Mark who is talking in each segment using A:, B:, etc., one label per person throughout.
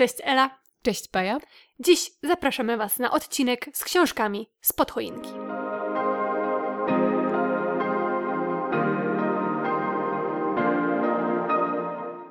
A: Cześć Ela.
B: Cześć Paja.
A: Dziś zapraszamy Was na odcinek z książkami z podchoinki.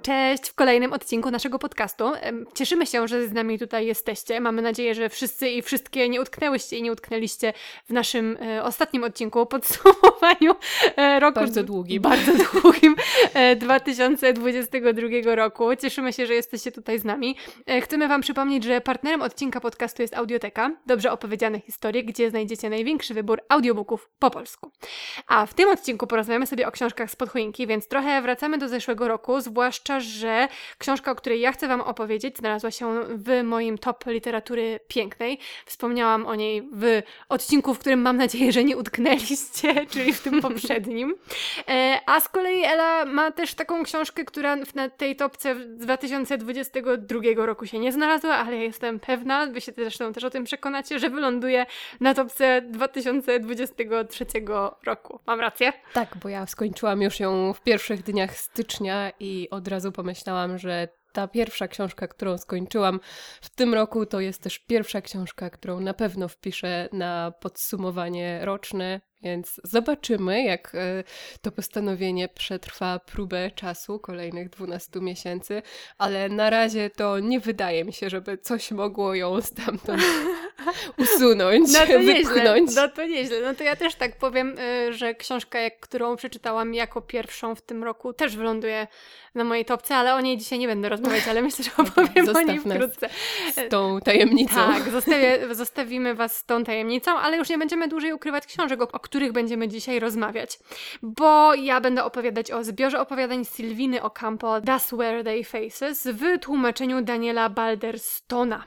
A: Cześć w kolejnym odcinku naszego podcastu. Cieszymy się, że z nami tutaj jesteście. Mamy nadzieję, że wszyscy i wszystkie nie utknęłyście i nie utknęliście w naszym e, ostatnim odcinku o podsumowaniu e, roku.
B: Bardzo długim.
A: Bardzo długim e, 2022 roku. Cieszymy się, że jesteście tutaj z nami. E, chcemy Wam przypomnieć, że partnerem odcinka podcastu jest Audioteka, dobrze opowiedziane historie, gdzie znajdziecie największy wybór audiobooków po polsku. A w tym odcinku porozmawiamy sobie o książkach z podchoinki, więc trochę wracamy do zeszłego roku, zwłaszcza że książka, o której ja chcę Wam opowiedzieć, znalazła się w moim top literatury pięknej. Wspomniałam o niej w odcinku, w którym mam nadzieję, że nie utknęliście, czyli w tym poprzednim. E, a z kolei Ela ma też taką książkę, która na tej topce z 2022 roku się nie znalazła, ale ja jestem pewna, Wy się zresztą też o tym przekonacie, że wyląduje na topce 2023 roku. Mam rację?
B: Tak, bo ja skończyłam już ją w pierwszych dniach stycznia i od razu razu pomyślałam, że ta pierwsza książka, którą skończyłam w tym roku, to jest też pierwsza książka, którą na pewno wpiszę na podsumowanie roczne więc zobaczymy, jak e, to postanowienie przetrwa próbę czasu kolejnych 12 miesięcy, ale na razie to nie wydaje mi się, żeby coś mogło ją stamtąd usunąć,
A: no to
B: wypchnąć.
A: Nieźle. No to nieźle. No to ja też tak powiem, e, że książka, którą przeczytałam jako pierwszą w tym roku, też wyląduje na mojej topce, ale o niej dzisiaj nie będę rozmawiać, ale myślę, że opowiem okay, o niej wkrótce.
B: Z tą tajemnicą.
A: Tak, zostawię, zostawimy Was z tą tajemnicą, ale już nie będziemy dłużej ukrywać książek, o których będziemy dzisiaj rozmawiać. Bo ja będę opowiadać o zbiorze opowiadań Sylwiny Ocampo That's Where They Faces w tłumaczeniu Daniela Balderstona.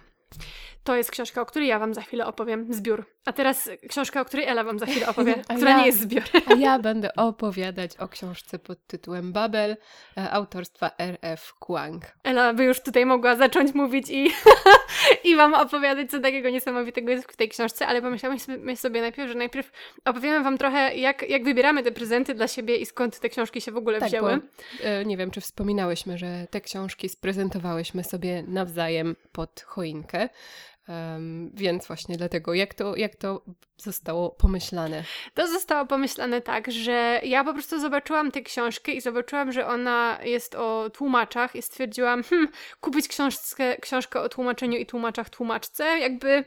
A: To jest książka, o której ja Wam za chwilę opowiem, zbiór. A teraz książka, o której Ela Wam za chwilę opowie, która ja, nie jest zbiorem.
B: A ja będę opowiadać o książce pod tytułem Babel e, autorstwa R.F. Kuang.
A: Ela by już tutaj mogła zacząć mówić i, i Wam opowiadać, co takiego niesamowitego jest w tej książce, ale pomyślałam sobie najpierw, że najpierw opowiemy Wam trochę, jak, jak wybieramy te prezenty dla siebie i skąd te książki się w ogóle
B: tak,
A: wzięły.
B: Bo, e, nie wiem, czy wspominałyśmy, że te książki sprezentowałyśmy sobie nawzajem pod choinkę. Um, więc właśnie dlatego, jak to, jak to zostało pomyślane?
A: To zostało pomyślane tak, że ja po prostu zobaczyłam tę książkę i zobaczyłam, że ona jest o tłumaczach i stwierdziłam, hmm, kupić książkę, książkę o tłumaczeniu i tłumaczach tłumaczce, jakby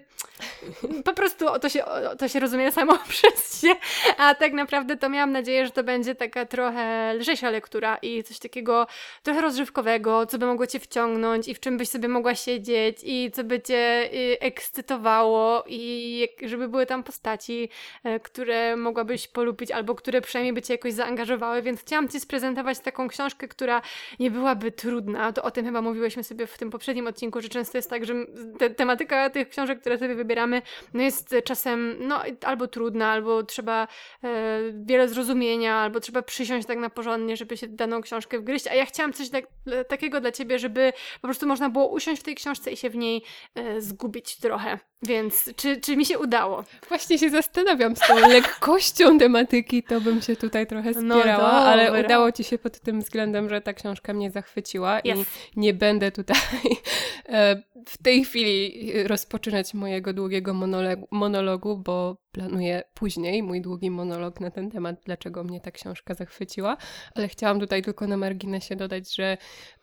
A: po prostu to się, to się rozumie samo przez się, a tak naprawdę to miałam nadzieję, że to będzie taka trochę lżejsza lektura i coś takiego trochę rozrywkowego, co by mogło Cię wciągnąć i w czym byś sobie mogła siedzieć i co by Cię y, ekscytowało i żeby były tam postacie postaci, e, które mogłabyś polubić albo które przynajmniej by Cię jakoś zaangażowały, więc chciałam Ci sprezentować taką książkę, która nie byłaby trudna. To o tym chyba mówiłyśmy sobie w tym poprzednim odcinku, że często jest tak, że te, tematyka tych książek, które sobie wybieramy, no jest czasem no, albo trudna, albo trzeba e, wiele zrozumienia, albo trzeba przysiąść tak na porządnie, żeby się daną książkę wgryźć, a ja chciałam coś tak, takiego dla Ciebie, żeby po prostu można było usiąść w tej książce i się w niej e, zgubić trochę. Więc czy, czy mi się udało?
B: Właśnie się zastanawiam z tą lekkością tematyki, to bym się tutaj trochę no spierała, no ale udało ci się pod tym względem, że ta książka mnie zachwyciła yes. i nie będę tutaj e, w tej chwili rozpoczynać mojego długiego monologu, monologu, bo planuję później mój długi monolog na ten temat, dlaczego mnie ta książka zachwyciła, ale chciałam tutaj tylko na marginesie dodać, że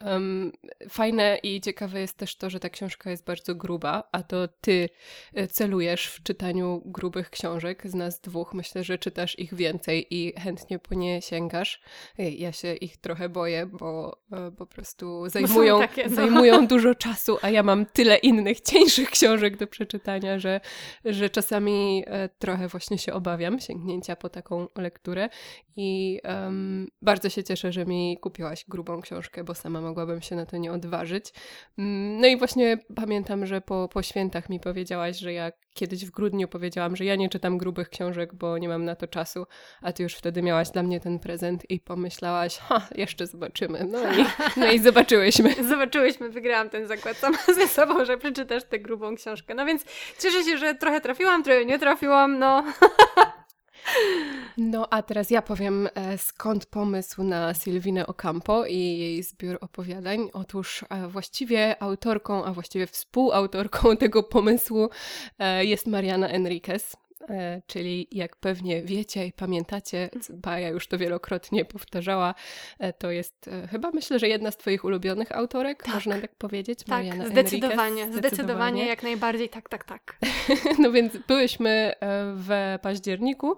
B: um, fajne i ciekawe jest też to, że ta książka jest bardzo gruba, a to ty e, celujesz w czytaniu grubych książek z nas dwóch. Myślę, że czytasz ich więcej i chętnie po nie sięgasz. Ja się ich trochę boję, bo e, po prostu zajmują, takie, no. zajmują dużo czasu, a ja mam tyle innych cieńszych książek do przeczytania, że, że czasami e, trochę właśnie się obawiam sięgnięcia po taką lekturę i um, bardzo się cieszę, że mi kupiłaś grubą książkę, bo sama mogłabym się na to nie odważyć. Mm, no i właśnie pamiętam, że po, po świętach mi powiedziałaś, że ja kiedyś w grudniu powiedziałam, że ja nie czytam grubych książek, bo nie mam na to czasu, a ty już wtedy miałaś dla mnie ten prezent i pomyślałaś, ha, jeszcze zobaczymy. No i, no i zobaczyłyśmy.
A: Zobaczyłyśmy, wygrałam ten zakład sama ze sobą, że przeczytasz tę grubą książkę. No więc cieszę się, że trochę trafiłam, trochę nie trafiłam, no.
B: No a teraz ja powiem, e, skąd pomysł na Sylwinę Ocampo i jej zbiór opowiadań. Otóż e, właściwie autorką, a właściwie współautorką tego pomysłu e, jest Mariana Enriquez. E, czyli jak pewnie wiecie i pamiętacie, Baja już to wielokrotnie powtarzała, e, to jest e, chyba myślę, że jedna z Twoich ulubionych autorek, tak. można tak powiedzieć.
A: Tak, Mariana zdecydowanie, zdecydowanie, zdecydowanie, jak najbardziej, tak, tak, tak.
B: no więc byłyśmy w październiku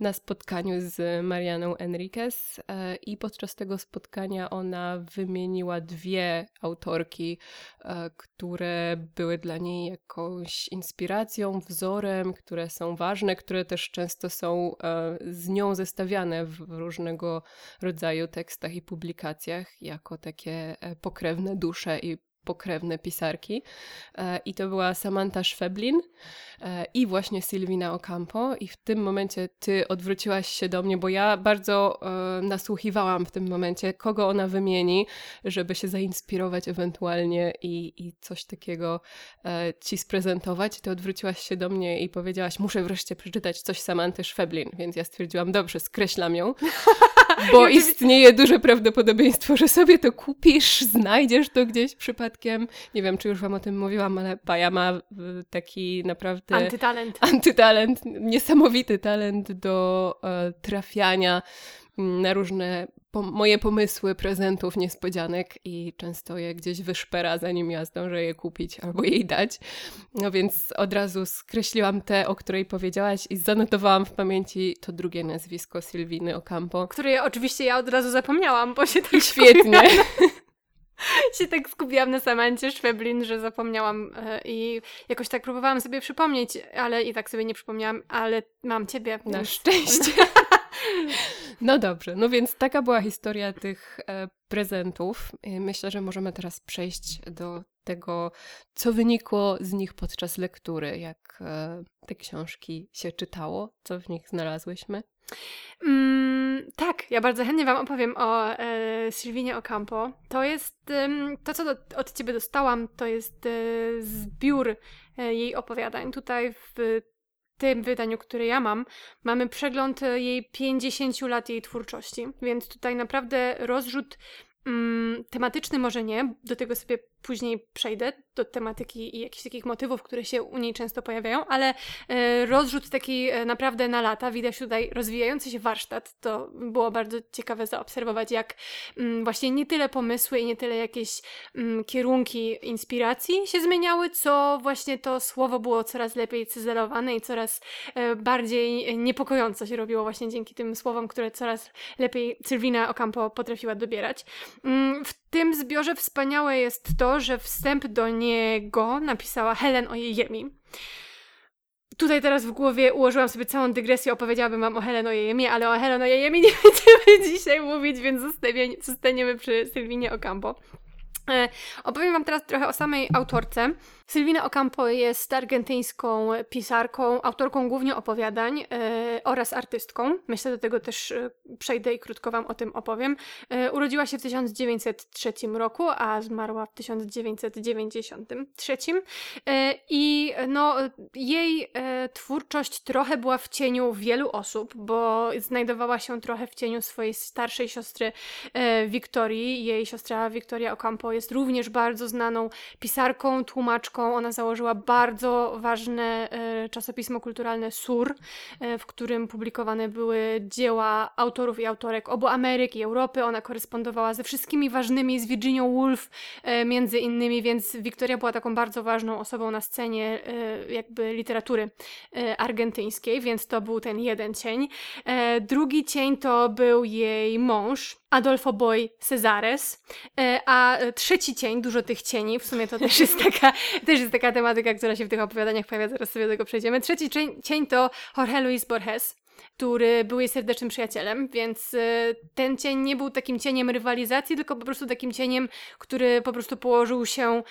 B: na spotkaniu z Marianą Enriquez i podczas tego spotkania ona wymieniła dwie autorki, które były dla niej jakąś inspiracją, wzorem, które są ważne, które też często są e, z nią zestawiane w różnego rodzaju tekstach i publikacjach jako takie e, pokrewne dusze i pokrewne pisarki. E, I to była Samantha Schweblin e, i właśnie Silvina Ocampo. I w tym momencie ty odwróciłaś się do mnie, bo ja bardzo e, nasłuchiwałam w tym momencie, kogo ona wymieni, żeby się zainspirować ewentualnie i, i coś takiego ci sprezentować. Ty odwróciłaś się do mnie i powiedziałaś, muszę wreszcie przeczytać coś Samanthy Schweblin. Więc ja stwierdziłam, dobrze, skreślam ją. Bo istnieje duże prawdopodobieństwo, że sobie to kupisz, znajdziesz to gdzieś przypadkiem. Nie wiem, czy już wam o tym mówiłam, ale Paja ma taki naprawdę...
A: Antytalent.
B: Antytalent, niesamowity talent do e, trafiania na różne po moje pomysły prezentów, niespodzianek i często je gdzieś wyszpera, zanim ja zdążę je kupić albo jej dać. No więc od razu skreśliłam te, o której powiedziałaś i zanotowałam w pamięci to drugie nazwisko Sylwiny Ocampo.
A: Które oczywiście ja od razu zapomniałam, bo się tak
B: Świetnie.
A: się tak skupiłam na Samancie Szweblin, że zapomniałam e, i jakoś tak próbowałam sobie przypomnieć, ale i tak sobie nie przypomniałam, ale mam ciebie.
B: Na szczęście. No dobrze, no więc taka była historia tych e, prezentów. Myślę, że możemy teraz przejść do tego, co wynikło z nich podczas lektury, jak e, te książki się czytało, co w nich znalazłyśmy.
A: Mm, tak, ja bardzo chętnie Wam opowiem o e, Sylwinie Ocampo. To jest, e, to co do, od Ciebie dostałam, to jest e, zbiór e, jej opowiadań. Tutaj w tym wydaniu, które ja mam, mamy przegląd e, jej 50 lat jej twórczości, więc tutaj naprawdę rozrzut mm, tematyczny może nie, do tego sobie później przejdę do tematyki i jakichś takich motywów, które się u niej często pojawiają, ale e, rozrzut taki e, naprawdę na lata. Widać tutaj rozwijający się warsztat. To było bardzo ciekawe zaobserwować, jak mm, właśnie nie tyle pomysły i nie tyle jakieś mm, kierunki inspiracji się zmieniały, co właśnie to słowo było coraz lepiej cyzelowane i coraz e, bardziej niepokojąco się robiło właśnie dzięki tym słowom, które coraz lepiej Sylwina Ocampo potrafiła dobierać. Mm, w tym zbiorze wspaniałe jest to, że wstęp do niego napisała Helen Ojejemi. Tutaj teraz w głowie ułożyłam sobie całą dygresję, opowiedziałabym wam o Helen Ojejemi, ale o Helen Ojejemi nie będziemy dzisiaj mówić, więc zostaniemy przy Sylwinie Ocampo. E, opowiem Wam teraz trochę o samej autorce. Sylwina Ocampo jest argentyńską pisarką, autorką głównie opowiadań e, oraz artystką. Myślę, do tego też e, przejdę i krótko Wam o tym opowiem. Urodziła się w 1903 roku, a zmarła w 1993. E, I no, jej twórczość trochę była w cieniu wielu osób, bo znajdowała się trochę w cieniu swojej starszej siostry Wiktorii. Jej siostra Wiktoria Ocampo jest również bardzo znaną pisarką, tłumaczką, ona założyła bardzo ważne e, czasopismo kulturalne Sur, e, w którym publikowane były dzieła autorów i autorek obu Ameryk i Europy. Ona korespondowała ze wszystkimi ważnymi, z Virginia Woolf e, między innymi, więc Wiktoria była taką bardzo ważną osobą na scenie jakby literatury argentyńskiej, więc to był ten jeden cień. Drugi cień to był jej mąż, Adolfo Boy Cesares, e, a trzeci cień, dużo tych cieni, w sumie to też jest taka, też jest taka tematyka, która się w tych opowiadaniach pojawia, zaraz sobie do tego przejdziemy. Trzeci cień, cień to Jorge Luis Borges, który był jej serdecznym przyjacielem, więc y, ten cień nie był takim cieniem rywalizacji, tylko po prostu takim cieniem, który po prostu położył się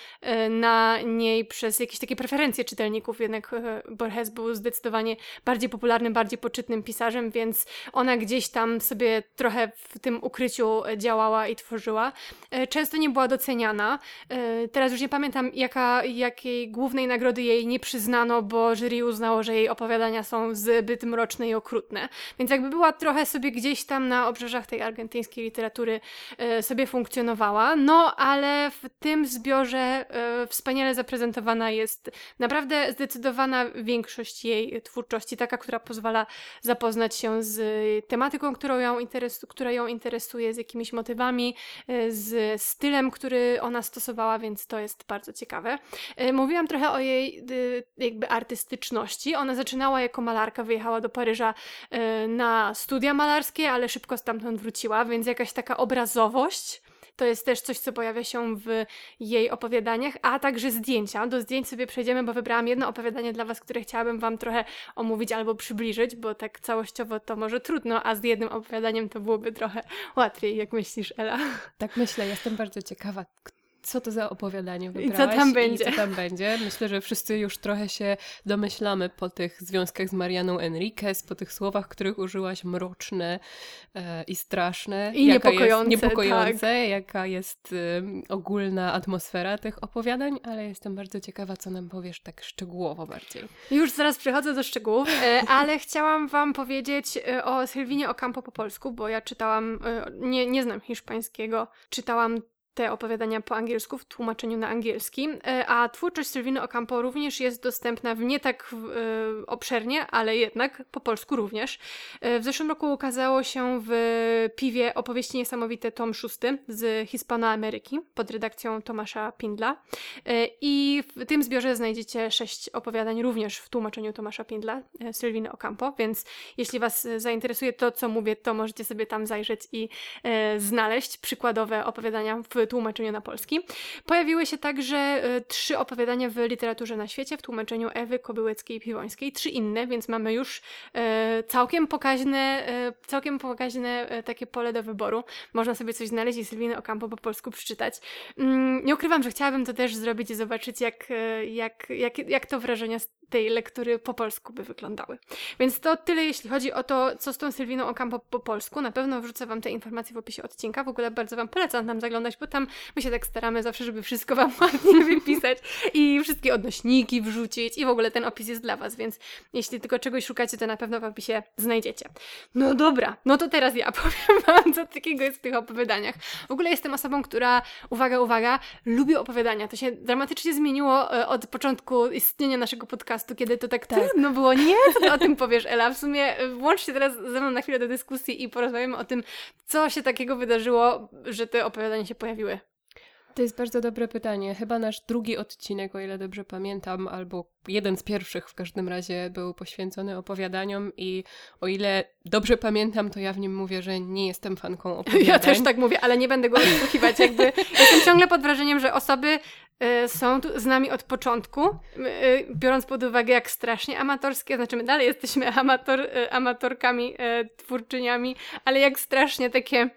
A: y, na niej przez jakieś takie preferencje czytelników. Jednak y, Borges był zdecydowanie bardziej popularnym, bardziej poczytnym pisarzem, więc ona gdzieś tam sobie trochę w tym ukryciu działała i tworzyła. Często nie była doceniana. Teraz już nie pamiętam, jaka, jakiej głównej nagrody jej nie przyznano, bo jury uznało, że jej opowiadania są zbyt mroczne i okrutne okrutne. Więc jakby była trochę sobie gdzieś tam na obrzeżach tej argentyńskiej literatury e, sobie funkcjonowała, no ale w tym zbiorze e, wspaniale zaprezentowana jest naprawdę zdecydowana większość jej twórczości, taka, która pozwala zapoznać się z tematyką, którą ją interesu- która ją interesuje, z jakimiś motywami, e, z stylem, który ona stosowała, więc to jest bardzo ciekawe. Mówiłam trochę o jej jakby artystyczności. Ona zaczynała jako malarka, wyjechała do Paryża na studia malarskie, ale szybko stamtąd wróciła, więc jakaś taka obrazowość to jest też coś, co pojawia się w jej opowiadaniach, a także zdjęcia. Do zdjęć sobie przejdziemy, bo wybrałam jedno opowiadanie dla Was, które chciałabym Wam trochę omówić albo przybliżyć, bo tak całościowo to może trudno, a z jednym opowiadaniem to byłoby trochę łatwiej, jak myślisz, Ela?
B: Tak myślę, jestem bardzo ciekawa, co to za opowiadanie wybrałaś
A: I co tam będzie.
B: I co tam będzie. Myślę, że wszyscy już trochę się domyślamy po tych związkach z Marianą Enriquez, po tych słowach, których użyłaś, mroczne e, i straszne.
A: I niepokojące.
B: Jest niepokojące, tak. jaka jest y, ogólna atmosfera tych opowiadań, ale jestem bardzo ciekawa, co nam powiesz tak szczegółowo bardziej.
A: Już zaraz przechodzę do szczegółów, e, ale chciałam wam powiedzieć e, o Sylwinie Ocampo po polsku, bo ja czytałam, e, nie, nie znam hiszpańskiego, czytałam te opowiadania po angielsku, w tłumaczeniu na angielski, e, a twórczość Sylwiny Ocampo również jest dostępna w nie tak e, obszernie, ale jednak po polsku również. E, w zeszłym roku ukazało się w Piwie opowieści niesamowite tom szósty z Hispanoameryki pod redakcją Tomasza Pindla i w tym zbiorze znajdziecie sześć opowiadań również w tłumaczeniu Tomasza Pindla, Sylwiny Ocampo, więc jeśli Was zainteresuje to, co mówię, to możecie sobie tam zajrzeć i znaleźć przykładowe opowiadania w tłumaczeniu na polski. Pojawiły się także y, trzy opowiadania w literaturze na świecie w tłumaczeniu Ewy Kobyłeckiej-Piwońskiej, trzy inne, więc mamy już y, całkiem pokaźne, y, całkiem pokaźne takie pole do wyboru. Można sobie coś znaleźć i Sylwiny Ocampo po polsku przeczytać. Mm, nie ukrywam, że chciałabym to też zrobić i zobaczyć, jak, jak, jak, jak to wrażenia z tej lektury po polsku by wyglądały. Więc to tyle, jeśli chodzi o to, co z tą Sylwiną Ocampo po polsku. Na pewno wrzucę Wam te informacje w opisie odcinka. W ogóle bardzo Wam polecam tam zaglądać, bo tam my się tak staramy zawsze, żeby wszystko Wam ładnie wypisać i wszystkie odnośniki wrzucić i w ogóle ten opis jest dla Was, więc jeśli tylko czegoś szukacie, to na pewno w opisie znajdziecie. No dobra, no to teraz ja powiem Wam, co takiego jest w tych opowiadaniach. W ogóle jestem osobą, która, uwaga, uwaga, lubi opowiadania. To się dramatycznie zmieniło e, od początku istnienia naszego podcastu, kiedy to tak, tak. trudno było. Nie, co ty o tym powiesz, Ela? W sumie e, włącz się teraz ze mną na chwilę do dyskusji i porozmawiamy o tym, co się takiego wydarzyło, że te opowiadania się pojawiły.
B: To jest bardzo dobre pytanie. Chyba nasz drugi odcinek, o ile dobrze pamiętam, albo jeden z pierwszych w każdym razie był poświęcony opowiadaniom i o ile dobrze pamiętam, to ja w nim mówię, że nie jestem fanką opowiadań.
A: Ja też tak mówię, ale nie będę go odsłuchiwać. Jakby jestem ciągle pod wrażeniem, że osoby y, są tu z nami od początku, y, biorąc pod uwagę jak strasznie amatorskie, znaczy my dalej jesteśmy amator, y, amatorkami, twórczyniami, ale jak strasznie takie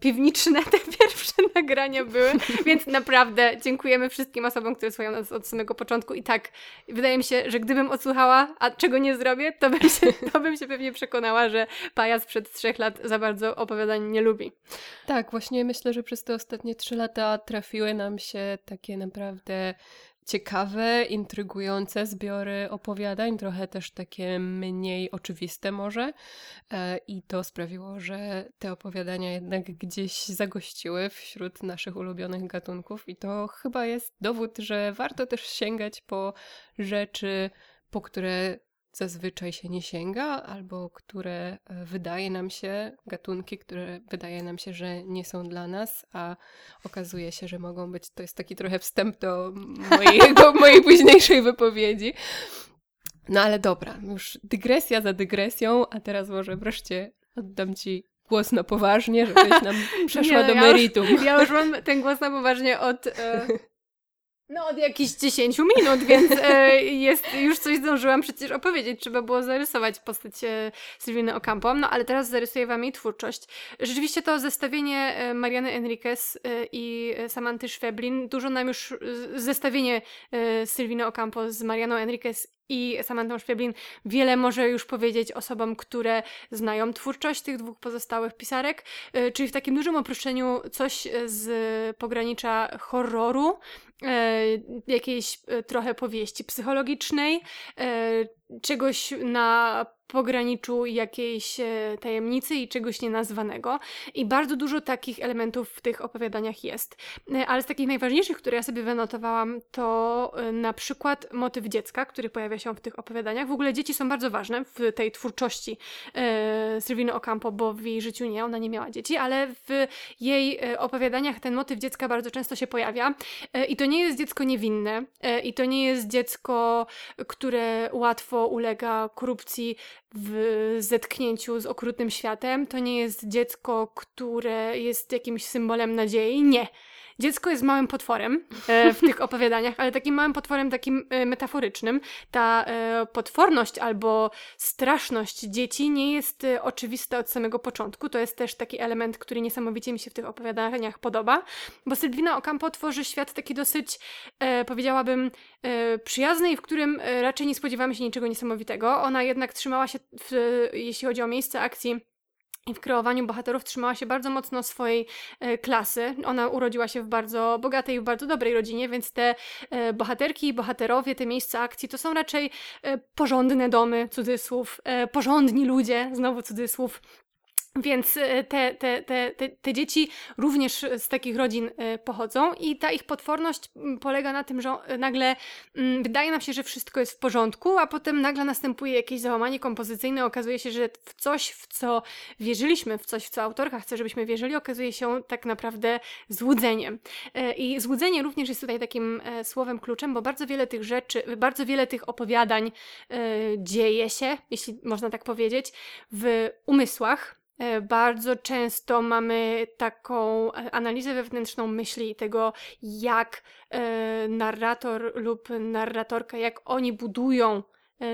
A: piwniczne te pierwsze nagrania były, więc naprawdę dziękujemy wszystkim osobom, które słuchają nas od samego początku i tak, wydaje mi się, że gdybym odsłuchała, a czego nie zrobię, to bym się, to bym się pewnie przekonała, że pajac przed trzech lat za bardzo opowiadań nie lubi.
B: Tak, właśnie myślę, że przez te ostatnie trzy lata trafiły nam się takie naprawdę ciekawe, intrygujące zbiory opowiadań, trochę też takie mniej oczywiste może. E, I to sprawiło, że te opowiadania jednak gdzieś zagościły wśród naszych ulubionych gatunków, i to chyba jest dowód, że warto też sięgać po rzeczy, po które zazwyczaj się nie sięga, albo które e, wydaje nam się, gatunki, które wydaje nam się, że nie są dla nas, a okazuje się, że mogą być. To jest taki trochę wstęp do, mojego, mojej późniejszej wypowiedzi. No ale dobra, już dygresja za dygresją, a teraz może wreszcie oddam Ci głos na poważnie, żebyś nam przeszła nie, do meritum.
A: Ja już, ja już mam ten głos na poważnie od... E, no od jakichś 10 minut, więc e, jest, już coś zdążyłam przecież opowiedzieć. Trzeba było zarysować postać e, Sylwiny Ocampo, no ale teraz zarysuję wam jej twórczość. Rzeczywiście to zestawienie e, Mariany Enriquez e, i Samanty Szweblin, dużo nam już zestawienie e, Sylwiny Ocampo z Marianą Enriquez i Samantą Szweblin wiele może już powiedzieć osobom, które znają twórczość tych dwóch pozostałych pisarek, e, czyli w takim dużym uproszczeniu coś z pogranicza horroru, e, jakiejś e, trochę powieści psychologicznej, czegoś na pograniczu jakiejś e, tajemnicy i czegoś nienazwanego. I bardzo dużo takich elementów w tych opowiadaniach jest. E, ale z takich najważniejszych, które ja sobie wynotowałam, to e, na przykład motyw dziecka, który pojawia się w tych opowiadaniach. W ogóle dzieci są bardzo ważne w tej twórczości Sylwiny Ocampo, bo w jej życiu nie, ona nie miała dzieci, ale w jej opowiadaniach ten motyw dziecka bardzo często się pojawia. I to nie jest dziecko niewinne, i to nie jest dziecko, które łatwo ulega korupcji, w zetknięciu z okrutnym światem. To nie jest dziecko, które jest jakimś symbolem nadziei. Nie. Dziecko jest małym potworem e, w tych opowiadaniach, ale takim małym potworem, takim e, metaforycznym. Ta e, potworność albo straszność dzieci nie jest oczywista od samego początku. To jest też taki element, który niesamowicie mi się w tych opowiadaniach podoba, bo Sylwina Ocampo tworzy świat taki dosyć, powiedziałabym, przyjazny i w którym raczej nie spodziewamy się niczego niesamowitego. Ona jednak trzymała się, w, jeśli chodzi o miejsce akcji, i w kreowaniu bohaterów trzymała się bardzo mocno swojej e, klasy. Ona urodziła się w bardzo bogatej w bardzo dobrej rodzinie, więc te e, bohaterki i bohaterowie, te miejsca akcji to są raczej e, porządne domy, cudzysłów, porządni ludzie, znowu cudzysłów, więc e, te, te, te, te, dzieci również z takich rodzin e, pochodzą i ta ich potworność polega na tym, że nagle wydaje nam się, że wszystko jest w porządku, a potem nagle następuje jakieś załamanie kompozycyjne. Okazuje się, że w coś, w co wierzyliśmy, w coś, w co autorka chce, żebyśmy wierzyli, okazuje się tak naprawdę złudzeniem. E, I złudzenie również jest tutaj takim słowem kluczem, bo bardzo wiele tych rzeczy, bardzo wiele tych opowiadań dzieje się, jeśli można tak powiedzieć, w umysłach E, bardzo często mamy taką e, analizę wewnętrzną myśli i tego, jak e, narrator lub narratorka, jak oni budują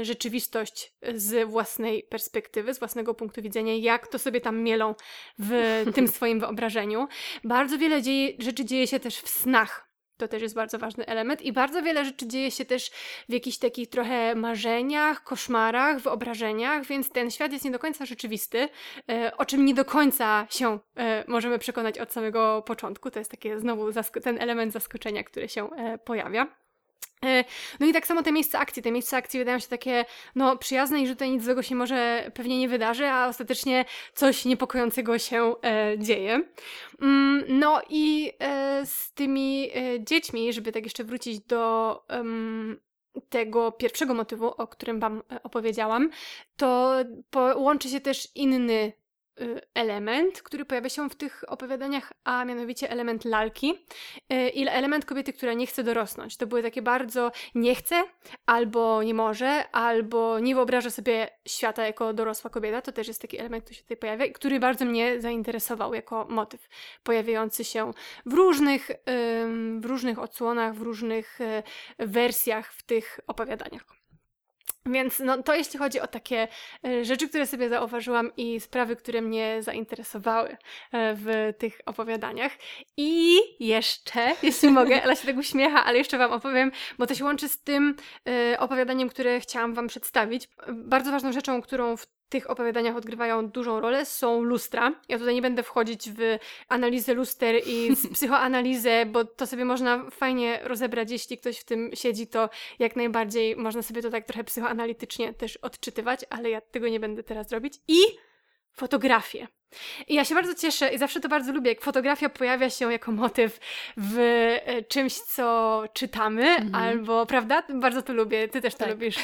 A: rzeczywistość z własnej perspektywy, z własnego punktu widzenia, jak to sobie tam mielą w tym swoim wyobrażeniu. Bardzo wiele dzieje, rzeczy dzieje się też w snach to też jest bardzo ważny element i bardzo wiele rzeczy dzieje się też w jakichś takich trochę marzeniach, koszmarach, wyobrażeniach, więc ten świat jest nie do końca rzeczywisty, e, o czym nie do końca się e, możemy przekonać od samego początku. To jest takie znowu ten element zaskoczenia, który się e, pojawia. E, no i tak samo te miejsca akcji. Te miejsca akcji wydają się takie no, przyjazne i że tutaj nic złego się może pewnie nie wydarzy, a ostatecznie coś niepokojącego się e, dzieje. Mm, no i e, z tymi e, dziećmi, żeby tak jeszcze wrócić do tego pierwszego motywu, o którym Wam e, opowiedziałam, to łączy się też inny element, który pojawia się w tych opowiadaniach, a mianowicie element lalki y, i element kobiety, która nie chce dorosnąć. To były takie bardzo nie chce, albo nie może, albo nie wyobraża sobie świata jako dorosła kobieta. To też jest taki element, który się tutaj pojawia, który bardzo mnie zainteresował jako motyw, pojawiający się w różnych, w różnych odsłonach, w różnych y, wersjach w tych opowiadaniach. Więc no, to jeśli chodzi o takie e, rzeczy, które sobie zauważyłam i sprawy, które mnie zainteresowały e, w tych opowiadaniach. I jeszcze, jeśli mogę, Ela się tak uśmiecha, ale jeszcze Wam opowiem, bo to się łączy z tym e, opowiadaniem, które chciałam Wam przedstawić. Bardzo ważną rzeczą, którą w tych opowiadaniach odgrywają dużą rolę, są lustra. Ja tutaj nie będę wchodzić w analizę luster i psychoanalizę, bo to sobie można fajnie rozebrać, jeśli ktoś w tym siedzi, to jak najbardziej można sobie to tak trochę psychoanalitycznie też odczytywać, ale ja tego nie będę teraz robić. I fotografie. I ja się bardzo cieszę i zawsze to bardzo lubię, jak fotografia pojawia się jako motyw w e, czymś, co czytamy, mhm. albo, prawda? Bardzo to lubię, ty też to tak. lubisz.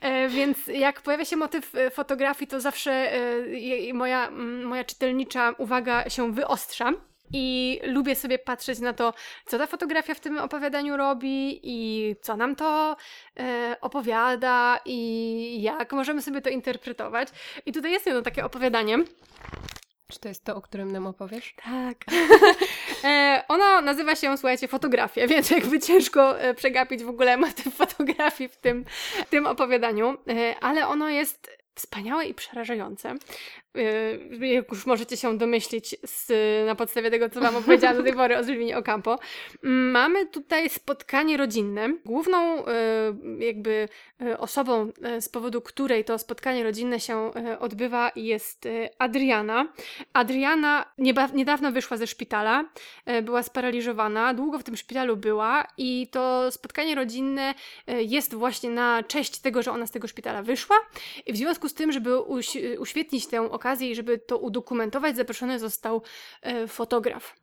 A: E, więc jak pojawia się motyw e, fotografii, to zawsze moja, moja czytelnicza uwaga się wyostrza. I lubię sobie patrzeć na to, co ta fotografia w tym opowiadaniu robi i co nam to e, opowiada i jak możemy sobie to interpretować. I tutaj jest jedno takie opowiadanie.
B: Czy to jest to, o którym nam opowiesz?
A: Tak. e, ono nazywa się, słuchajcie, fotografia, więc jakby ciężko e, przegapić w ogóle motyw fotografii w tym, tym opowiadaniu, e, ale ono jest wspaniałe i przerażające, jak już możecie się domyślić z, na podstawie tego, co Wam opowiedziałam do tej pory o Sylwinie Ocampo. Mamy tutaj spotkanie rodzinne. Główną y, jakby y, osobą, z powodu której to spotkanie rodzinne się odbywa jest Adriana. Adriana niedawno wyszła ze szpitala, była sparaliżowana, długo w tym szpitalu była i to spotkanie rodzinne jest właśnie na cześć tego, że ona z tego szpitala wyszła. I w związku z tym, żeby uś uświetnić tę okazję i żeby to udokumentować, zaproszony został e, fotograf.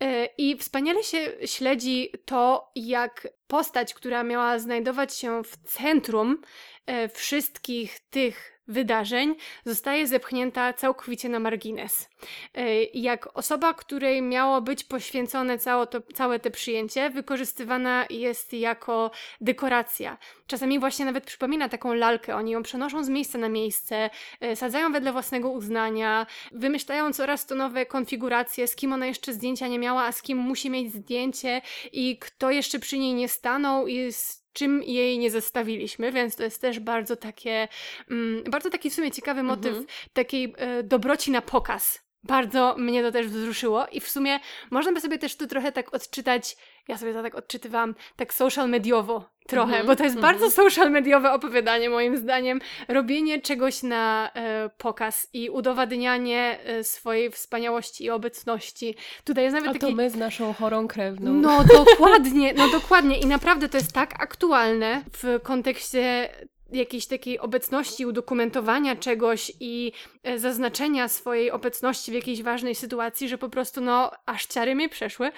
A: E, I wspaniale się śledzi to, jak postać, która miała znajdować się w centrum e, wszystkich tych wydarzeń zostaje zepchnięta całkowicie na margines. E, jak osoba, której miało być poświęcone całe to, całe te przyjęcie, wykorzystywana jest jako dekoracja. Czasami właśnie nawet przypomina taką lalkę. Oni ją przenoszą z miejsca na miejsce, e, sadzają wedle własnego uznania, wymyślają coraz to nowe konfiguracje, z kim ona jeszcze zdjęcia nie miała, a z kim musi mieć zdjęcie i kto jeszcze przy niej nie stanął i z czym jej nie zestawiliśmy, więc to jest też bardzo takie, mm, bardzo taki w sumie ciekawy motyw mhm. takiej e, dobroci na pokaz. Bardzo mnie to też wzruszyło i w sumie można by sobie też tu trochę tak odczytać, ja sobie to tak odczytywałam, tak social mediowo trochę, mm -hmm, bo to jest mm -hmm. bardzo social mediowe opowiadanie moim zdaniem. Robienie czegoś na e, pokaz i udowadnianie e, swojej wspaniałości i obecności.
B: Tutaj jest nawet A taki... to my z naszą chorą krewną.
A: No dokładnie, no dokładnie i naprawdę to jest tak aktualne w kontekście jakiejś takiej obecności, udokumentowania czegoś i e, zaznaczenia swojej obecności w jakiejś ważnej sytuacji, że po prostu no aż ciary mi przeszły.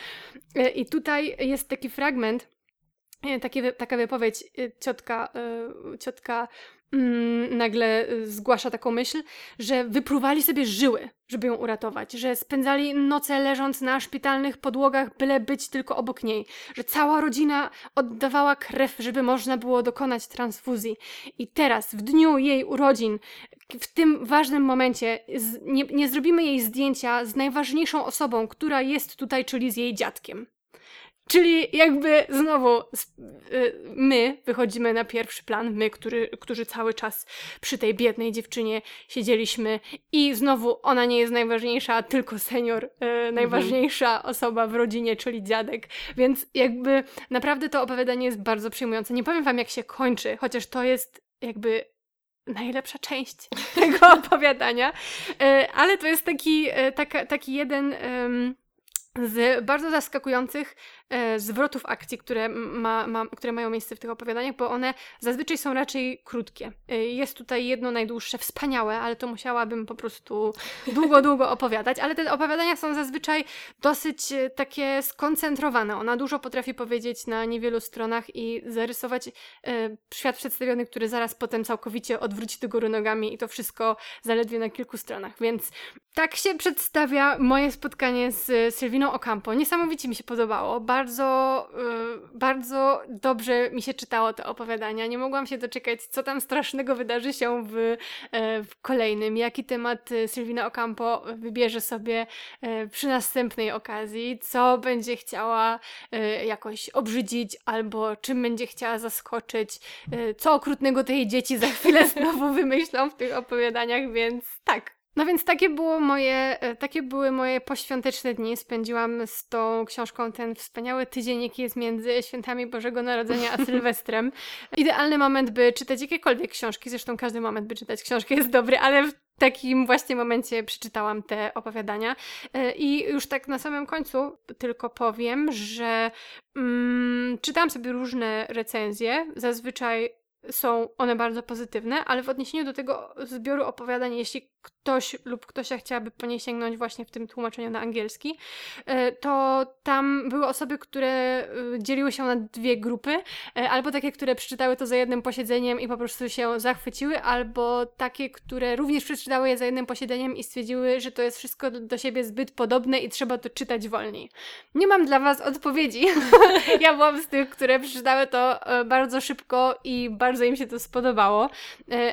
A: E, I tutaj jest taki fragment, e, takie, taka wypowiedź ciotka, ciotka mm, nagle zgłasza taką myśl, że wypruwali sobie żyły, żeby ją uratować, że spędzali noce leżąc na szpitalnych podłogach, byle być tylko obok niej, że cała rodzina oddawała krew, żeby można było dokonać transfuzji. I teraz, w dniu jej urodzin, w tym ważnym momencie, nie, nie zrobimy jej zdjęcia z najważniejszą osobą, która jest tutaj, czyli z jej dziadkiem. Czyli jakby znowu y, my wychodzimy na pierwszy plan, my, który, którzy cały czas przy tej biednej dziewczynie siedzieliśmy i znowu ona nie jest najważniejsza, tylko senior, y, najważniejsza osoba w rodzinie, czyli dziadek. Więc jakby naprawdę to opowiadanie jest bardzo przejmujące. Nie powiem wam jak się kończy, chociaż to jest jakby najlepsza część tego opowiadania, y, ale to jest taki, taka, taki jeden z bardzo zaskakujących zwrotów akcji, które, ma, ma, które mają miejsce w tych opowiadaniach, bo one zazwyczaj są raczej krótkie. E, jest tutaj jedno najdłuższe, wspaniałe, ale to musiałabym po prostu długo, długo opowiadać, ale te opowiadania są zazwyczaj dosyć e, takie skoncentrowane. Ona dużo potrafi powiedzieć na niewielu stronach i zarysować e, świat przedstawiony, który zaraz potem całkowicie odwróci do góry nogami i to wszystko zaledwie na kilku stronach, więc tak się przedstawia moje spotkanie z Sylwiną Ocampo. Niesamowicie mi się podobało. Bardzo, yy, bardzo dobrze mi się czytało te opowiadania. Nie mogłam się doczekać, co tam strasznego wydarzy się w, yy, w kolejnym. Jaki temat y, Sylwina Ocampo wybierze sobie przy następnej okazji. Co będzie chciała y, jakoś obrzydzić albo czym będzie chciała zaskoczyć. Y, co okrutnego tej dzieci za chwilę znowu wymyślą w tych opowiadaniach, więc tak. No więc takie było moje, e, takie były moje poświąteczne dni. Spędziłam z tą książką ten wspaniały tydzień, jaki jest między świętami Bożego Narodzenia a Sylwestrem. Idealny moment, by czytać jakiekolwiek książki. Zresztą każdy moment, by czytać książkę jest dobry, ale w takim właśnie momencie przeczytałam te opowiadania. E, I już tak na samym końcu tylko powiem, że mm, czytałam sobie różne recenzje. Zazwyczaj są one bardzo pozytywne, ale w odniesieniu do tego zbioru opowiadań, jeśli ktoś lub ktoś chciałaby po nie sięgnąć właśnie w tym tłumaczeniu na angielski, e, to tam były osoby, które e, dzieliły się na dwie grupy, e, albo takie, które przeczytały to za jednym posiedzeniem i po prostu się zachwyciły, albo takie, które również przeczytały je za jednym posiedzeniem i stwierdziły, że to jest wszystko do siebie zbyt podobne i trzeba to czytać wolniej. Nie mam dla Was odpowiedzi. ja byłam z tych, które przeczytały to bardzo szybko i bardzo im się to spodobało,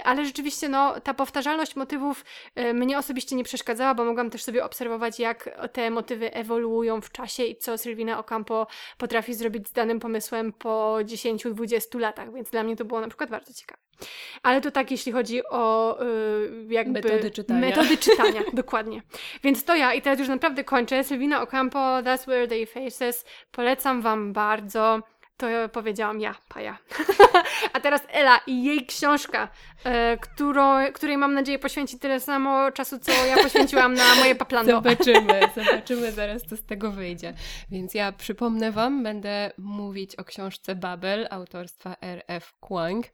A: ale rzeczywiście no, ta powtarzalność motywów e, mnie osobiście nie przeszkadzała, bo mogłam też sobie obserwować, jak te motywy ewoluują w czasie i co Sylwina Ocampo potrafi zrobić z danym pomysłem po 10-20 latach, więc dla mnie to było na przykład bardzo ciekawe. Ale to tak, jeśli chodzi o y, jakby
B: metody czytania.
A: Metody czytania, dokładnie. Więc to ja i teraz już naprawdę kończę. Sylwina Ocampo, That's Where They Faces. Polecam Wam bardzo. To powiedziałam ja, Paja. A teraz Ela i jej książka, e, którą, której mam nadzieję poświęci tyle samo czasu, co ja poświęciłam na moje paplando.
B: Zobaczymy, zobaczymy zaraz, co z tego wyjdzie. Więc ja przypomnę Wam, będę mówić o książce Babel autorstwa R.F. Kwang,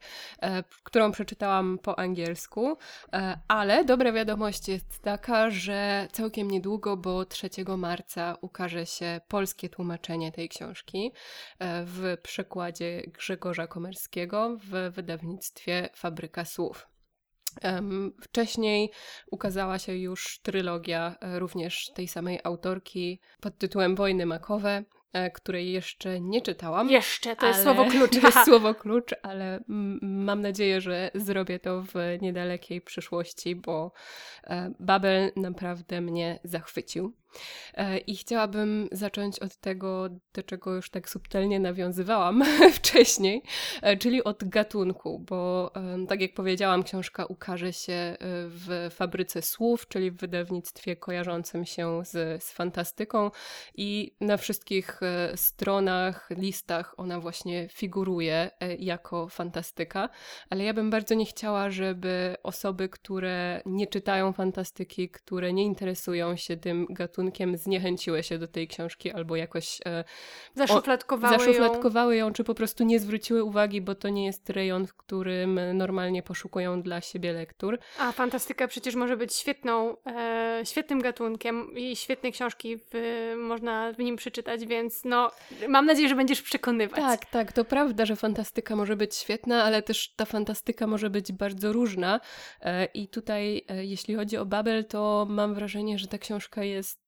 B: e, którą przeczytałam po angielsku, e, ale dobra wiadomość jest taka, że całkiem niedługo, bo 3 marca ukaże się polskie tłumaczenie tej książki e, w przekładzie Grzegorza Komerskiego w wydawnictwie Fabryka Słów. Wcześniej ukazała się już trylogia e, również tej samej autorki pod tytułem Wojny Makowe, e, której jeszcze nie czytałam.
A: Jeszcze, to jest słowo klucz.
B: To jest słowo klucz, ale mam nadzieję, że zrobię to w niedalekiej przyszłości, bo e, Babel naprawdę mnie zachwycił. E, I chciałabym zacząć od tego, do czego już tak subtelnie nawiązywałam wcześniej, e, czyli od gatunku, bo tak jak powiedziałam, książka ukaże się e, w Fabryce Słów, czyli w wydawnictwie kojarzącym się z, z fantastyką i na wszystkich stronach, listach ona właśnie figuruje jako fantastyka, ale ja bym bardzo nie chciała, żeby osoby, które nie czytają fantastyki, które nie interesują się tym gatunkiem, gatunkiem zniechęciły się do tej książki albo jakoś
A: e, zaszufladkowały,
B: o, zaszufladkowały ją. ją, czy po prostu nie zwróciły uwagi, bo to nie jest rejon, w którym normalnie poszukują dla siebie lektur.
A: A fantastyka przecież może być świetną, e, świetnym gatunkiem i świetne książki w, można w nim przeczytać, więc no mam nadzieję, że będziesz przekonywać.
B: Tak, tak, to prawda, że fantastyka może być świetna, ale też ta fantastyka może być bardzo różna e, i tutaj e, jeśli chodzi o Babel, to mam wrażenie, że ta książka jest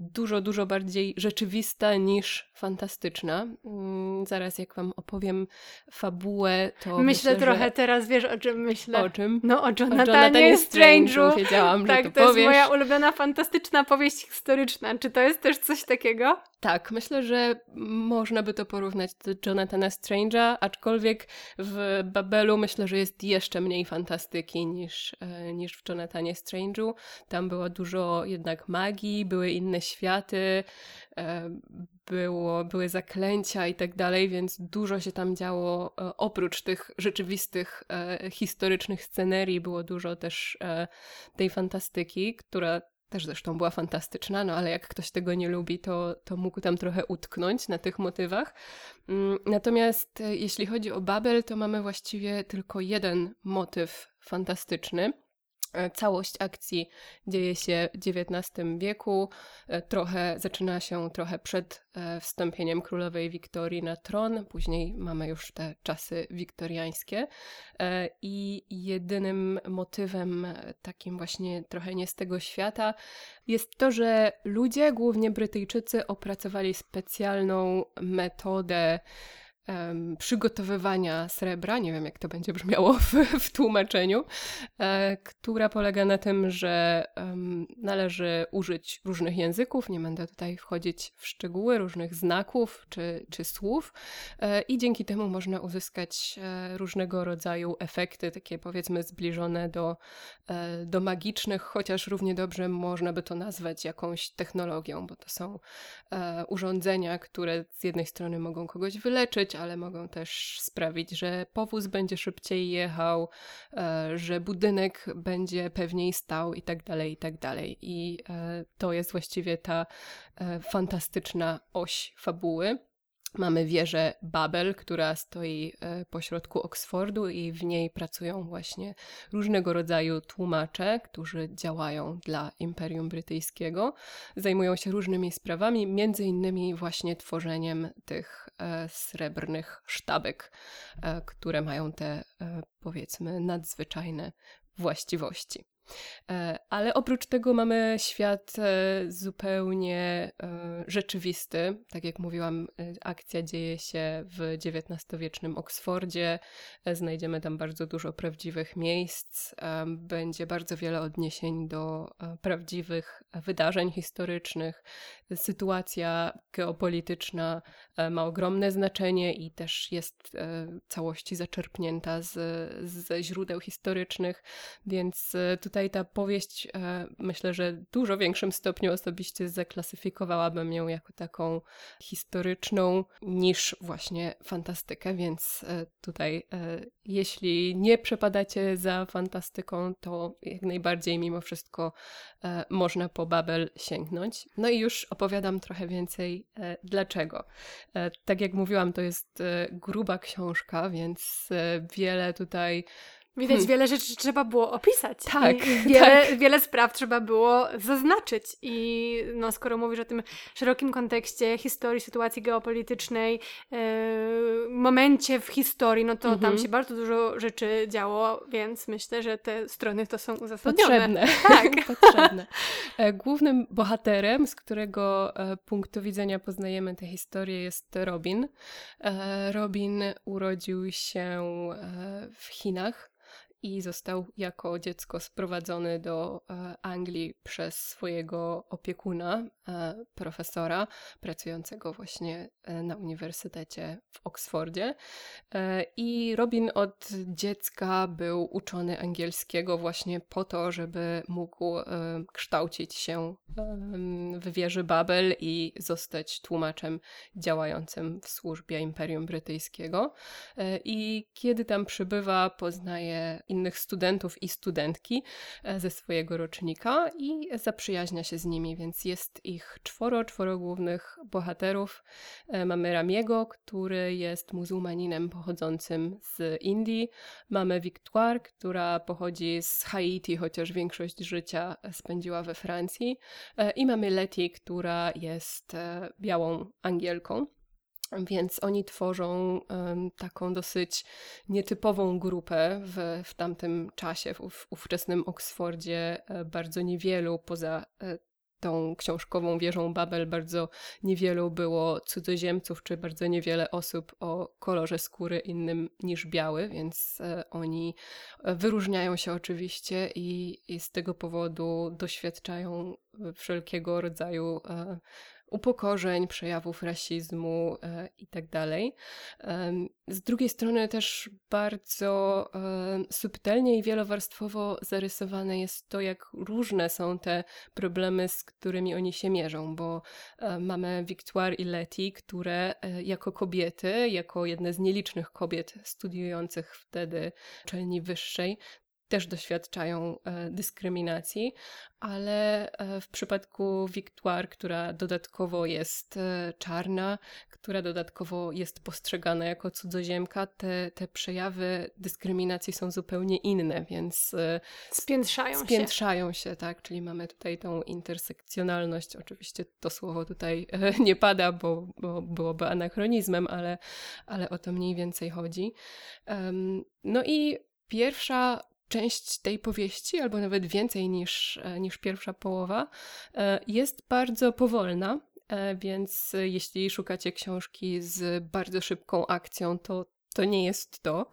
B: dużo, dużo bardziej rzeczywista niż fantastyczna. Mm, zaraz jak wam opowiem fabułę, to
A: Myślę,
B: myślę
A: trochę
B: że...
A: teraz, wiesz o czym myślę?
B: O czym?
A: No o Jonathanie, Jonathanie Strange'u.
B: Wiedziałam,
A: tak,
B: że
A: to,
B: to
A: jest moja ulubiona fantastyczna powieść historyczna. Czy to jest też coś takiego?
B: Tak, myślę, że można by to porównać do Jonathana Strange'a, aczkolwiek w Babelu myślę, że jest jeszcze mniej fantastyki niż, e, niż w Jonathanie Strange'u. Tam było dużo jednak magii, były inne światy, e, było, były zaklęcia i tak dalej, więc dużo się tam działo. E, oprócz tych rzeczywistych, e, historycznych scenerii, było dużo też tej fantastyki, która też zresztą była fantastyczna, no ale jak ktoś tego nie lubi, to, to mógł tam trochę utknąć na tych motywach. Mm, natomiast jeśli chodzi o Babel, to mamy właściwie tylko jeden motyw fantastyczny. E, całość akcji dzieje się w XIX wieku, e, trochę zaczyna się trochę przed e, wstąpieniem królowej Wiktorii na tron, później mamy już te czasy wiktoriańskie. I jedynym motywem takim właśnie trochę nie z tego świata jest to, że ludzie, głównie Brytyjczycy, opracowali specjalną metodę um, przygotowywania srebra, nie wiem jak to będzie brzmiało w, w tłumaczeniu, e, która polega na tym, że um, należy użyć różnych języków, nie będę tutaj wchodzić w szczegóły, różnych znaków czy, czy słów e, i dzięki temu można uzyskać e, różnego rodzaju efekty, takie powiedzmy zbliżone do, e, do magicznych, chociaż równie dobrze można by to nazwać jakąś technologią, bo to są e, urządzenia, które z jednej strony mogą kogoś wyleczyć, ale mogą też sprawić, że powóz będzie szybciej jechał, e, że budynek będzie pewniej stał i tak dalej, i tak dalej. I e, to jest właściwie ta e, fantastyczna oś fabuły. Mamy wieżę Babel, która stoi e, pośrodku Oksfordu i w niej pracują właśnie różnego rodzaju tłumacze, którzy działają dla Imperium Brytyjskiego. Zajmują się różnymi sprawami, między innymi właśnie tworzeniem tych e, srebrnych sztabek, e, które mają te powiedzmy nadzwyczajne właściwości. E, ale oprócz tego mamy świat e, zupełnie e, rzeczywisty. Tak jak mówiłam, akcja dzieje się w XIX-wiecznym Oksfordzie. Znajdziemy tam bardzo dużo prawdziwych miejsc. Będzie bardzo wiele odniesień do prawdziwych wydarzeń historycznych. Sytuacja geopolityczna ma ogromne znaczenie i też jest całości zaczerpnięta z, ze źródeł historycznych, więc tutaj ta powieść e, myślę, że w dużo większym stopniu osobiście zaklasyfikowałabym ją jako taką historyczną niż właśnie fantastykę, więc e, tutaj e, jeśli nie przepadacie za fantastyką, to jak najbardziej mimo wszystko można po Babel sięgnąć. No i już opowiadam trochę więcej dlaczego. Tak jak mówiłam, to jest gruba książka, więc wiele tutaj
A: Widać, hmm. wiele rzeczy trzeba było opisać. Tak. wiele, tak. wiele spraw trzeba było zaznaczyć. I no, skoro mówisz o tym szerokim kontekście historii, sytuacji geopolitycznej, yy, momencie w historii, no to tam mhm. się bardzo dużo rzeczy działo, więc myślę, że te strony to są uzasadnione.
B: Potrzebne. Tak. Potrzebne. E, głównym bohaterem, z którego e, punktu widzenia poznajemy tę historię, jest Robin. Robin urodził się w Chinach i został jako dziecko sprowadzony do e, Anglii przez swojego opiekuna, e, profesora pracującego właśnie e, na uniwersytecie w Oksfordzie. I Robin od dziecka był uczony angielskiego właśnie po to, żeby mógł kształcić się w wieży Babel i zostać tłumaczem działającym w służbie Imperium Brytyjskiego. I kiedy tam przybywa, poznaje innych studentów i studentki e, ze swojego rocznika i zaprzyjaźnia się z nimi, więc jest ich czworo, czworo głównych bohaterów. E, mamy Ramiego, który jest muzułmaninem pochodzącym z Indii. Mamy Victoire, która pochodzi z Haiti, chociaż większość życia spędziła we Francji. E, I mamy Letty, która jest białą Angielką. Więc oni tworzą um, taką dosyć nietypową grupę w, w tamtym czasie, w, ówczesnym Oksfordzie. E, bardzo niewielu poza e, tą książkową wieżą Babel bardzo niewielu było cudzoziemców, czy bardzo niewiele osób o kolorze skóry innym niż biały, więc e, oni wyróżniają się oczywiście i, i z tego powodu doświadczają wszelkiego rodzaju upokorzeń, przejawów rasizmu e, itd. Tak z drugiej strony też bardzo e, subtelnie i wielowarstwowo zarysowane jest to, jak różne są te problemy, z którymi oni się mierzą, bo e, mamy Victoire i Letty, które jako kobiety, jako jedne z nielicznych kobiet studiujących wtedy uczelni wyższej, też doświadczają e, dyskryminacji, ale e, w przypadku Victoire, która dodatkowo jest e, czarna, która dodatkowo jest postrzegana jako cudzoziemka, te, te przejawy dyskryminacji są zupełnie inne, więc
A: spiętrzają,
B: spiętrzają się. się. tak, czyli mamy tutaj tą intersekcjonalność. Oczywiście to słowo tutaj nie pada, bo, bo byłoby anachronizmem, ale, ale o to mniej więcej chodzi. No i pierwsza część tej powieści, albo nawet więcej niż, e, niż pierwsza połowa, e, jest bardzo powolna. E, więc jeśli szukacie książki z bardzo szybką akcją, to to nie jest to.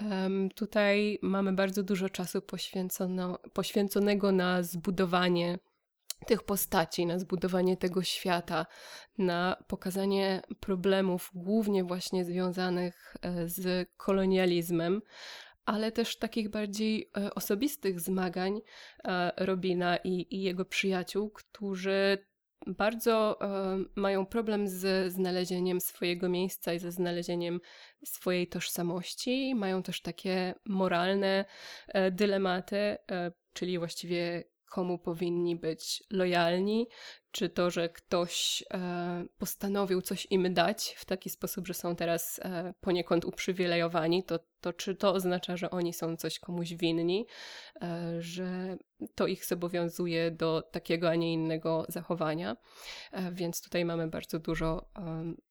B: Um, tutaj mamy bardzo dużo czasu poświęconego na zbudowanie tych postaci, na zbudowanie tego świata, na pokazanie problemów, głównie właśnie związanych z kolonializmem, ale też takich bardziej e, osobistych zmagań e, Robina i, i jego przyjaciół, którzy bardzo e, mają problem z znalezieniem swojego miejsca i ze znalezieniem swojej tożsamości. Mają też takie moralne dylematy, czyli właściwie komu powinni być lojalni, czy to, że ktoś e, postanowił coś im dać w taki sposób, że są teraz e, poniekąd uprzywilejowani, to, to czy to oznacza, że oni są coś komuś winni, e, że to ich zobowiązuje do takiego, a nie innego zachowania. Więc tutaj mamy bardzo dużo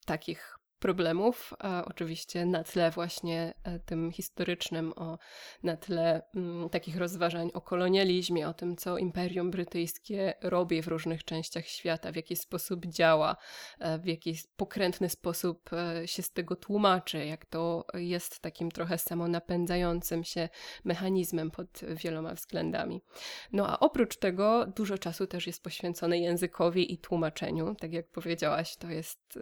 B: takich problemów, a oczywiście na tle właśnie e, tym historycznym, o, na tle m, mm, takich rozważań o kolonializmie, o tym, co Imperium Brytyjskie robi w różnych częściach świata, w jaki sposób działa, e, w jaki pokrętny sposób e, się z tego tłumaczy, jak to jest takim trochę samonapędzającym się mechanizmem pod wieloma względami. No a oprócz tego dużo czasu też jest poświęcone językowi i tłumaczeniu. Tak jak powiedziałaś, to jest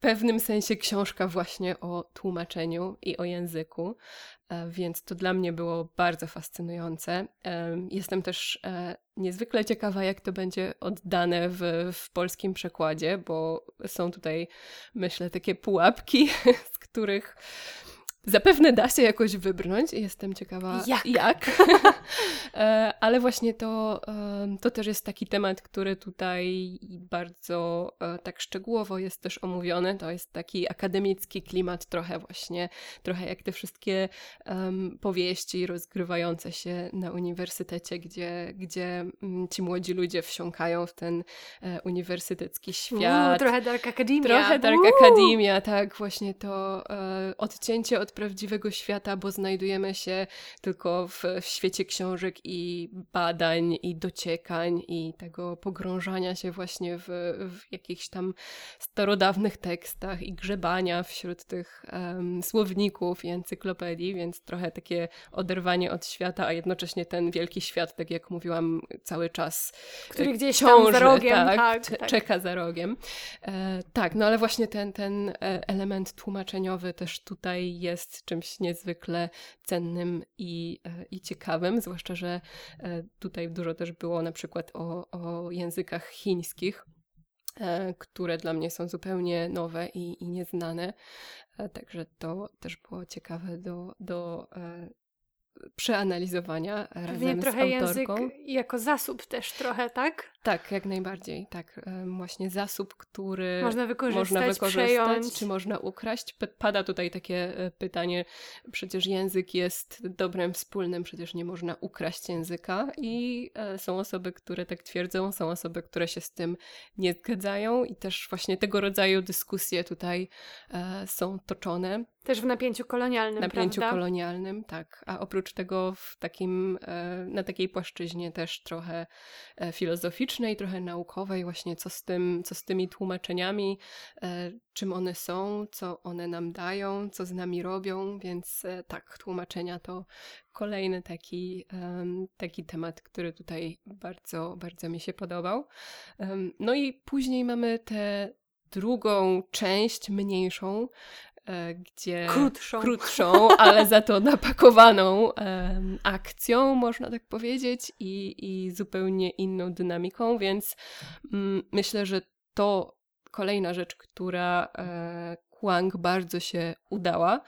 B: pewnym sensie książka właśnie o tłumaczeniu i o języku, e, więc to dla mnie było bardzo fascynujące. Jestem też e, niezwykle ciekawa, jak to będzie oddane w, w polskim przekładzie, bo są tutaj, myślę, takie pułapki, z których Zapewne da się jakoś wybrnąć jestem ciekawa
A: jak.
B: jak. E, ale właśnie to, to też jest taki temat, który tutaj bardzo e, tak szczegółowo jest też omówiony. To jest taki akademicki klimat, trochę właśnie, trochę jak te wszystkie um, powieści rozgrywające się na uniwersytecie, gdzie, gdzie um, ci młodzi ludzie wsiąkają w ten e, uniwersytecki świat.
A: Uuu, trochę Dark Academia.
B: Trochę Dark Academia, tak, właśnie to e, odcięcie od prawdziwego świata, bo znajdujemy się tylko w, w świecie książek i badań, i dociekań, i tego pogrążania się właśnie w, w jakichś tam starodawnych tekstach i grzebania wśród tych um, słowników i encyklopedii, więc trochę takie oderwanie od świata, a jednocześnie ten wielki świat, tak jak mówiłam, cały czas
A: który gdzieś ciąży, tam za rogiem,
B: tak,
A: tak, tak.
B: czeka za rogiem. E, tak, no ale właśnie ten, ten e, element tłumaczeniowy też tutaj jest czymś niezwykle cennym i, e, i ciekawym, zwłaszcza, że e, tutaj dużo też było na przykład o, o językach chińskich e, które dla mnie są zupełnie nowe i, i nieznane. Także to też było ciekawe do, do przeanalizowania razem Pewnie
A: trochę
B: z autorką.
A: język jako zasób też trochę, tak?
B: Tak, jak najbardziej. Tak, właśnie zasób, który
A: można wykorzystać,
B: można wykorzystać czy można ukraść. Pada tutaj takie e, pytanie, przecież język jest dobrem wspólnym, przecież nie można ukraść języka i e, są osoby, które tak twierdzą, są osoby, które się z tym nie zgadzają i też właśnie tego rodzaju dyskusje tutaj e, są toczone.
A: Też w napięciu kolonialnym,
B: Napięciu
A: prawda?
B: kolonialnym, tak. A oprócz tego w takim, na takiej płaszczyźnie też trochę filozoficznej, filozoficznej, trochę naukowej, właśnie co z, tym, co z tymi tłumaczeniami, e, czym one są, co one nam dają, co z nami robią, więc e, tak, tłumaczenia to kolejny taki, taki temat, który tutaj bardzo, bardzo mi się podobał. no i później mamy tę drugą część, mniejszą, gdzie
A: krótszą,
B: krótszą ale za to napakowaną um, akcją, można tak powiedzieć, i, i zupełnie inną dynamiką, więc um, myślę, że to kolejna rzecz, która e, Kwang bardzo się udała.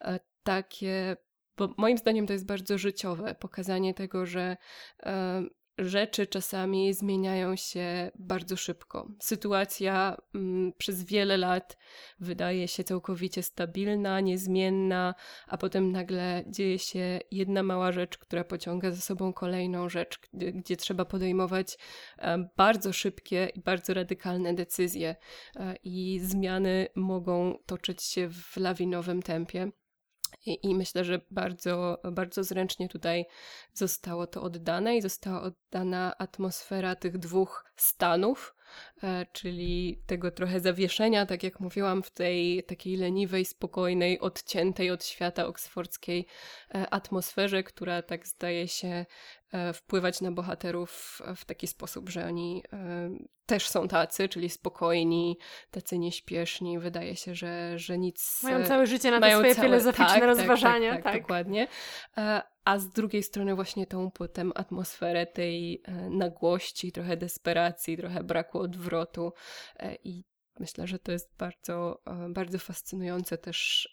B: E, takie bo moim zdaniem to jest bardzo życiowe pokazanie tego, że e, rzeczy czasami zmieniają się bardzo szybko. Sytuacja mm, przez wiele lat wydaje się całkowicie stabilna, niezmienna, a potem nagle dzieje się jedna mała rzecz, która pociąga za sobą kolejną rzecz, gdzie, gdzie trzeba podejmować e, bardzo szybkie i bardzo radykalne decyzje, e, i zmiany mogą toczyć się w lawinowym tempie. I, I, myślę, że bardzo, bardzo zręcznie tutaj zostało to oddane i została oddana atmosfera tych dwóch stanów, e, czyli tego trochę zawieszenia, tak jak mówiłam, w tej takiej leniwej, spokojnej, odciętej od świata oksfordzkiej e, atmosferze, która tak zdaje się wpływać na bohaterów w taki sposób, że oni e, też są tacy, czyli spokojni, tacy nieśpieszni. Wydaje się, że, że nic.
A: Mają całe życie na te swoje całe, filozoficzne tak, tak, rozważania.
B: Tak, tak, tak, dokładnie. E, a z drugiej strony właśnie tą potem atmosferę tej nagłości, trochę desperacji, trochę braku odwrotu i myślę, że to jest bardzo, bardzo fascynujące też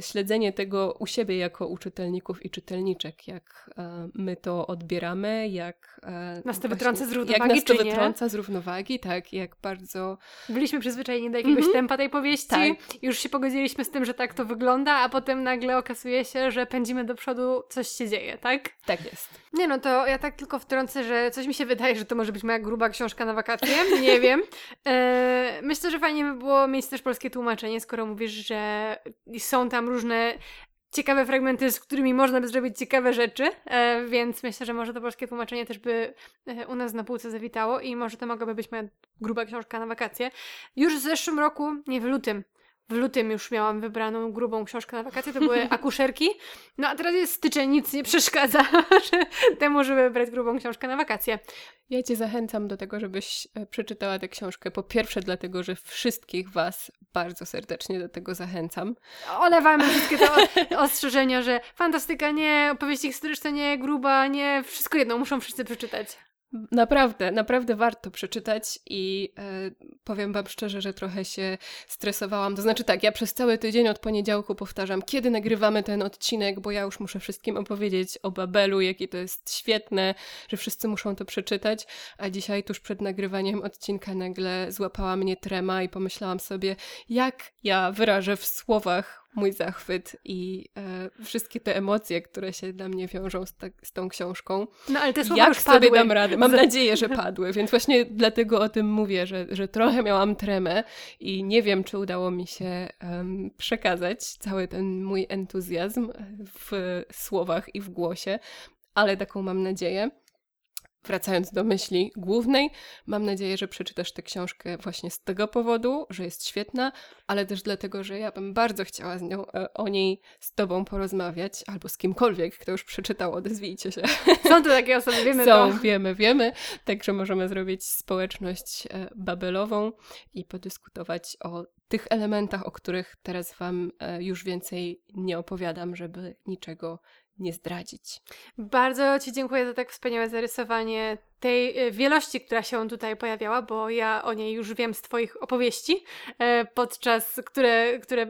B: śledzenie tego u siebie jako u czytelników i czytelniczek, jak e, my to odbieramy, jak
A: e, nas to wytrąca z równowagi,
B: jak nas to wytrąca z równowagi, tak, jak bardzo...
A: Byliśmy przyzwyczajeni do jakiegoś mm -hmm. tempa tej powieści, tak. już się pogodziliśmy z tym, że tak to wygląda, a potem nagle okazuje się, że pędzimy do przodu, coś się dzieje, tak?
B: Tak jest.
A: Nie no, to ja tak tylko wtrącę, że coś mi się wydaje, że to może być moja gruba książka na wakacje, nie wiem. E, myślę, że fajnie by było mieć też polskie tłumaczenie, skoro mówisz, że są tam różne ciekawe fragmenty, z którymi można by zrobić ciekawe rzeczy, e, więc myślę, że może to polskie tłumaczenie też by e, u nas na półce zawitało i może to mogłaby być moja gruba książka na wakacje. Już w zeszłym roku, nie w lutym, w lutym już miałam wybraną grubą książkę na wakacje, to były akuszerki. No a teraz jest styczeń, nic nie przeszkadza temu, żeby wybrać grubą książkę na wakacje.
B: Ja Cię zachęcam do tego, żebyś e, przeczytała tę książkę. Po pierwsze, dlatego, że wszystkich Was bardzo serdecznie do tego zachęcam.
A: Olewamy wszystkie te ostrzeżenia, że fantastyka nie, opowieści historyczne nie, gruba nie, wszystko jedno, muszą wszyscy przeczytać.
B: Naprawdę, naprawdę warto przeczytać i e, powiem Wam szczerze, że trochę się stresowałam. To znaczy tak, ja przez cały tydzień od poniedziałku powtarzam, kiedy nagrywamy ten odcinek, bo ja już muszę wszystkim opowiedzieć o Babelu, jakie to jest świetne, że wszyscy muszą to przeczytać, a dzisiaj tuż przed nagrywaniem odcinka nagle złapała mnie trema i pomyślałam sobie, jak ja wyrażę w słowach mój zachwyt i e, wszystkie te emocje, które się dla mnie wiążą z, ta, z tą książką.
A: No ale te słowa
B: Jak
A: już
B: sobie padły. dam radę? Mam nadzieję, że padły, więc właśnie dlatego o tym mówię, że, że trochę miałam tremę i nie wiem, czy udało mi się um, przekazać cały ten mój entuzjazm w słowach i w głosie, ale taką mam nadzieję wracając do myśli głównej, mam nadzieję, że przeczytasz tę książkę właśnie z tego powodu, że jest świetna, ale też dlatego, że ja bym bardzo chciała z nią, e, o niej z Tobą porozmawiać, albo z kimkolwiek, kto już przeczytał, odezwijcie się.
A: Są tu takie osoby, wiemy
B: Są,
A: to.
B: wiemy, wiemy. Także możemy zrobić społeczność e, babelową i podyskutować o tych elementach, o których teraz Wam e, już więcej nie opowiadam, żeby niczego nie zdradzić.
A: Bardzo Ci dziękuję za tak wspaniałe zarysowanie tej e, wielości, która się tutaj pojawiała, bo ja o niej już wiem z Twoich opowieści, e, podczas, które, które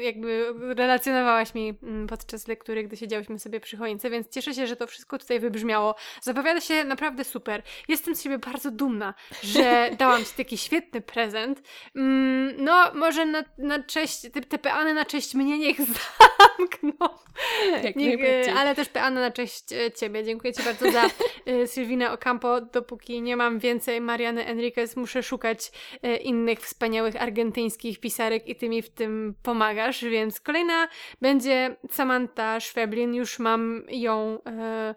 A: jakby relacjonowałaś mi podczas lektury, gdy siedziałyśmy sobie przy choince, więc cieszę się, że to wszystko tutaj wybrzmiało. Zapowiada się naprawdę super. Jestem z siebie bardzo dumna, że dałam Ci taki świetny prezent. Mm, no, może na, na cześć, te, te peany na cześć mnie niech zamkną.
B: Jak niech, e,
A: ale też peany na cześć Ciebie. Dziękuję Ci bardzo za Sylwinę Okampo Campo, dopóki nie mam więcej Mariany Enriquez, muszę szukać e, innych wspaniałych argentyńskich pisarek i ty mi w tym pomagasz, więc kolejna będzie Samantha Schweblin, już mam ją e,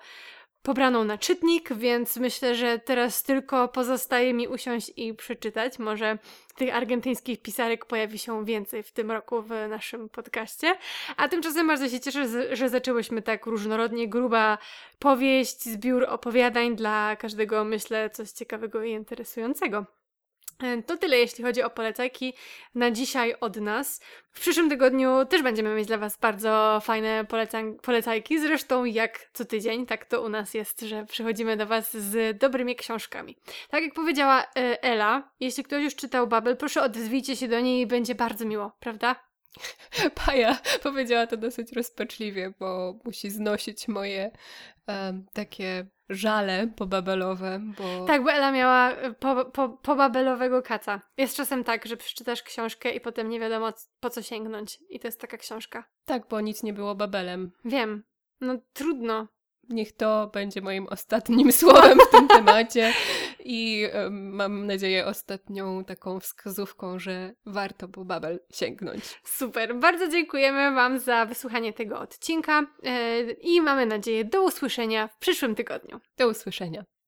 A: pobraną na czytnik, więc myślę, że teraz tylko pozostaje mi usiąść i przeczytać. Może tych argentyńskich pisarek pojawi się więcej w tym roku w naszym podcaście. A tymczasem bardzo się cieszę, że zaczęłyśmy tak różnorodnie. Gruba powieść, zbiór opowiadań dla każdego, myślę, coś ciekawego i interesującego. To tyle, jeśli chodzi o polecajki na dzisiaj od nas. W przyszłym tygodniu też będziemy mieć dla Was bardzo fajne polecajki, zresztą jak co tydzień, tak to u nas jest, że przychodzimy do Was z dobrymi książkami. Tak jak powiedziała e, Ela, jeśli ktoś już czytał Babel, proszę odezwijcie się do niej i będzie bardzo miło, prawda?
B: Paja powiedziała to dosyć rozpaczliwie, bo musi znosić moje um, takie żale pobabelowe, bo...
A: Tak, bo Ela miała e, po, po, pobabelowego kaca. Jest czasem tak, że przeczytasz książkę i potem nie wiadomo po co sięgnąć. I to jest taka książka.
B: Tak, bo nic nie było babelem.
A: Wiem. No trudno
B: niech to będzie moim ostatnim słowem w tym temacie i mam nadzieję ostatnią taką wskazówką, że warto po Babel sięgnąć.
A: Super, bardzo dziękujemy Wam za wysłuchanie tego odcinka yy, i mamy nadzieję do usłyszenia w przyszłym tygodniu.
B: Do usłyszenia.